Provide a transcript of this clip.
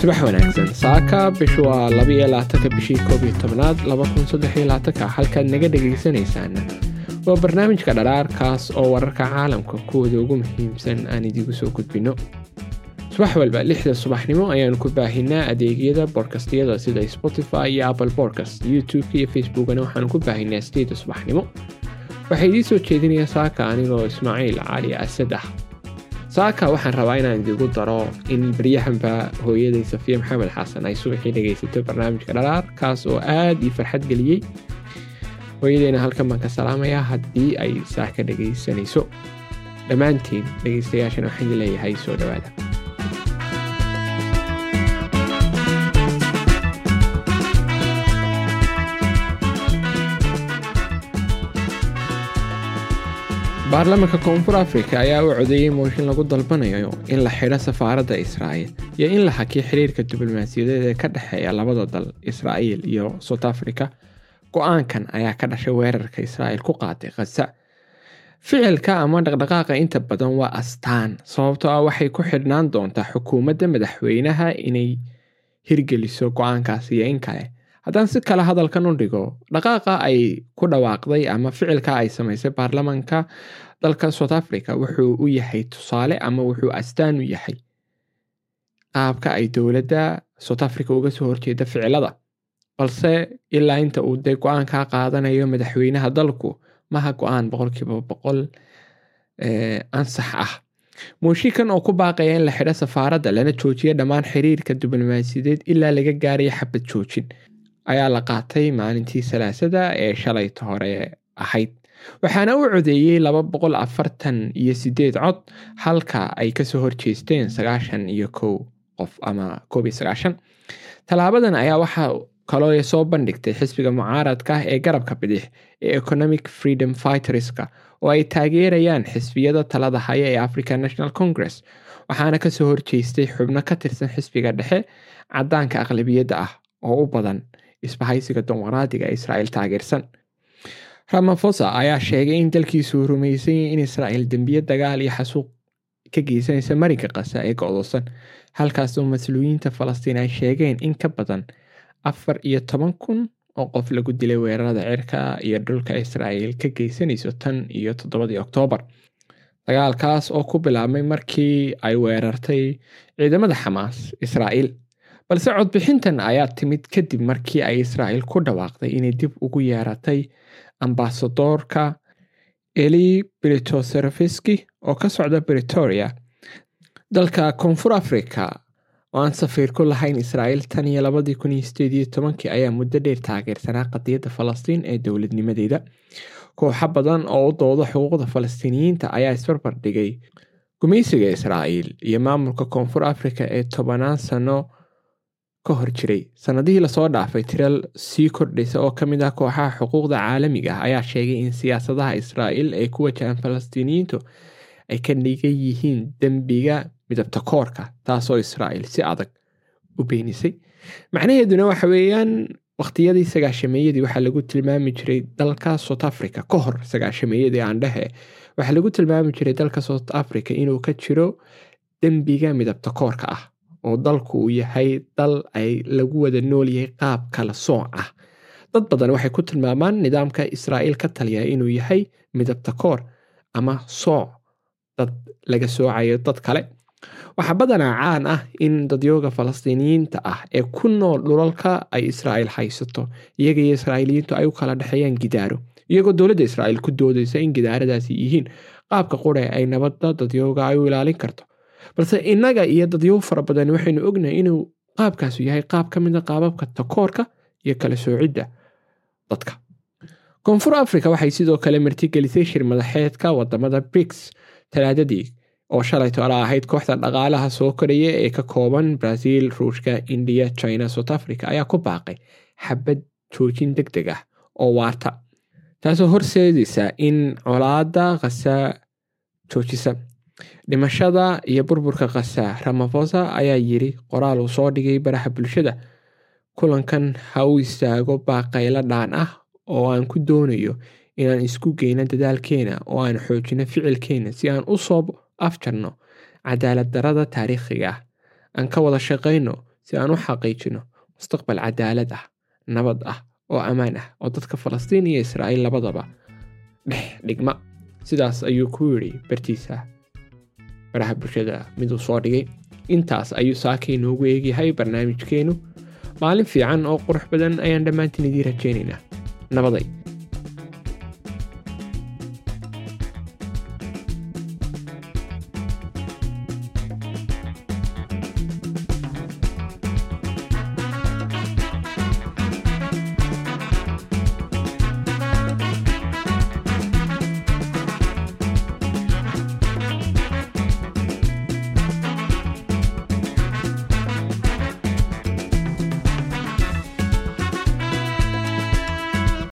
subax wanaagsan. Saaka bishu waa labiyo laatanka bishii koob iyo tobnaad laba kun saddex iyo laatanka halkaad naga dhagaysanaysaan waa barnaamijka dharaarkaas oo wararka caalamka kuwooda ugu muhiimsan aan idigu soo gudbinno. Subax walba lixda subaxnimo ayaanu ku baahinaa adeegyada bodkastyada sida spotify iyo apple bodcast youtube-ka iyo facebookana waxaanu ku baahinaa sideeda subaxnimo. Waxaa idiin soo jeedinaya saaka anigoo ismaaciil cali asad ah saaka waxaan rabaa inaan idigu daro in baryahanba hooyaday safiya maxamed xasan ay subaxii dhegaysato barnaamijka dharaar kaas oo aad ii farxad geliyey. Hooyadeyna halkan baan ka salaamayaa haddii ay saa ka dhegaysanayso. Dhammaantiin dhegaystayaashana waxaan leeyahay soo dhowaada baarlamaanka koonfur afrika ayaa u codeeyey mooshin lagu dalbanayo in la xidho safaaradda israa'iil iyo in la hakiyo xiriirka diblomaasiyadeed ee ka dhexeeya labada dal israa'iil iyo south africa. Go'aankan ayaa ka dhashay weerarka israa'iil ku qaaday khaza ficilka ama dhaqdhaqaaqa inta badan waa astaan sababtoo ah waxay ku xidhnaan doontaa xukuumadda madaxweynaha inay hirgeliso go'aankaas iyo in kale haddaan si kale hadalkan u dhigo dhaqaaqa ay ku dhawaaqday ama ficilka ay samaysay baarlamaanka dalka south africa wuxuu u yahay tusaale ama wuxuu astaan u yahay qaabka ay dowladda south africa uga soo horjeeda ficilada. Balse ilaa inta uu dee go'aankaa qaadanayo madaxweynaha dalku maha go'aan boqolkiiba boqol ansax ah. Mooshikan oo ku baaqaya in la xidho safaaradda lana joojiyo dhammaan xiriirka diblomaasiyadeed ilaa laga gaaraya xabad joojin ayaa la qaatay maalintii salaasada ee shalayta hore ahayd. Waxaana u codeeyey laba boqol afartan iyo sideed cod halka ay ka soo horjeesteen sagaashan iyo kow qof ama koob iyo sagaashan. Tallaabadan ayaa waxaa kaloo soo bandhigtay xisbiga mucaaradka ah ee garabka bidix ee economic freedom fighterska oo ay taageerayaan xisbiyada talada haya ee african national congress waxaana ka soo horjeestay xubno ka tirsan xisbiga dhexe cadaanka aqlabiyadda ah oo u badan isbahaysiga dimuqraadiga ee israa'iil taageersan. Ramafosa ayaa sheegay in dalkiisu rumaysanyay in israa'iil dembiye dagaal iyo xasuuq ka geysanaysa marinka qasa ee go-doosan halkaasoo mas'uuliyiinta falastiin ay sheegeen in ka badan afar iyo toban kun oo qof lagu dilay weerarada cirka iyo dhulka israa'iil ka geysanayso tan iyo toddobadii oktoobar dagaalkaas oo ku bilaabmay markii ay weerartay ciidamada xamaas israa'iil balse codbixintan ayaa timid kadib markii ay israa'iil ku dhawaaqday inay dib ugu yeeratay ambasadoorka eli britoserefiski oo ka socda britoria dalka koonfur africa oo aan safiir ku lahayn israa'iil tan iyo labadii kun iyo sideed iyo tobankii ayaa muddo dheer taageersanaa qadiyadda falastiin ee dowladnimadeeda. Kooxo badan oo u dooda xuquuqda falastiiniyiinta ayaa isbarbar dhigay gumaysiga israa'iil iyo maamulka koonfur africa ee tobanaan sano ka hor jiray. Sanadihii la soo dhaafay tiral sii kordhaysa oo ka mid ah kooxaha xuquuqda caalamiga ah ayaa sheegay in siyaasadaha israa'iil ay ku wajahaan falastiiniyiintu ay ka dhigan yihiin dembiga midabta koorka taasoo israa'iil si adag u beenisay. Macnaheeduna waxa weeyaan waqtiyadii sagaashameeyadii waxaa lagu tilmaami jiray dalka south africa. Ka hor sagaashameeyadii aandhehe waxaa lagu tilmaami jiray dalka south africa inuu ka jiro dembiga midabta koorka ah oo dalku uu yahay dal ay lagu wada nool yahay qaab kala sooc ah. Dad badan waxay ku tilmaamaan nidaamka israa'iil ka taliya inuu yahay midabta ama sooc dad laga soocayo dad kale. Waxaa badanaa caan ah in dadyooga falastiiniyiinta ah ee ku nool dhulalka ay israa'iil haysato iyaga iyo israa'iiliyiintu ay u kala dhexeeyaan gidaaro iyagoo dowladda israa'iil ku doodaysa in gidaaradaasi yihiin qaabka qure ay nabadda dadyooga ay u ilaalin karto balse innaga iyo dadyow fara badan waxaynu ognahay inuu qaabkaasu yahay qaab ka mid a qaababka takoorka iyo kala soocidda dadka. Koonfur africa waxay sidoo kale martigelisay shir madaxeedka waddamada briks talaadadii oo shalay toole ahayd kooxda dhaqaalaha soo koraya ee ka kooban brazil ruushka indiya china south africa ayaa ku baaqay xabad joojin deg deg ah oo waarta taasoo horseedaysa in colaada khasa joojisa dhimashada iyo burburka khasa ramafosa ayaa yiri qoraal uu soo dhigay baraha bulshada. Kulankan ha u istaago baaqaylo dhaan ah oo aan ku doonayo inaan isku geyno dadaalkeena oo aan xoojino ficilkeena si aan u soo afjarno cadaalad darada taariikhiga ah. Aan ka wada shaqayno si aan u xaqiijino mustaqbal cadaalad ah nabad ah oo ammaan ah oo dadka falastiin iyo israa'iil labadaba dhex dhigma. Sidaas ayuu ku yidhi bartiisa baraha bulshada miduu soo dhigay. Intaas ayuu saakay noogu eegyahay barnaamijkeennu maalin fiican oo qurux badan ayaan dhammaantiin idiin rajaynaynaa nabaday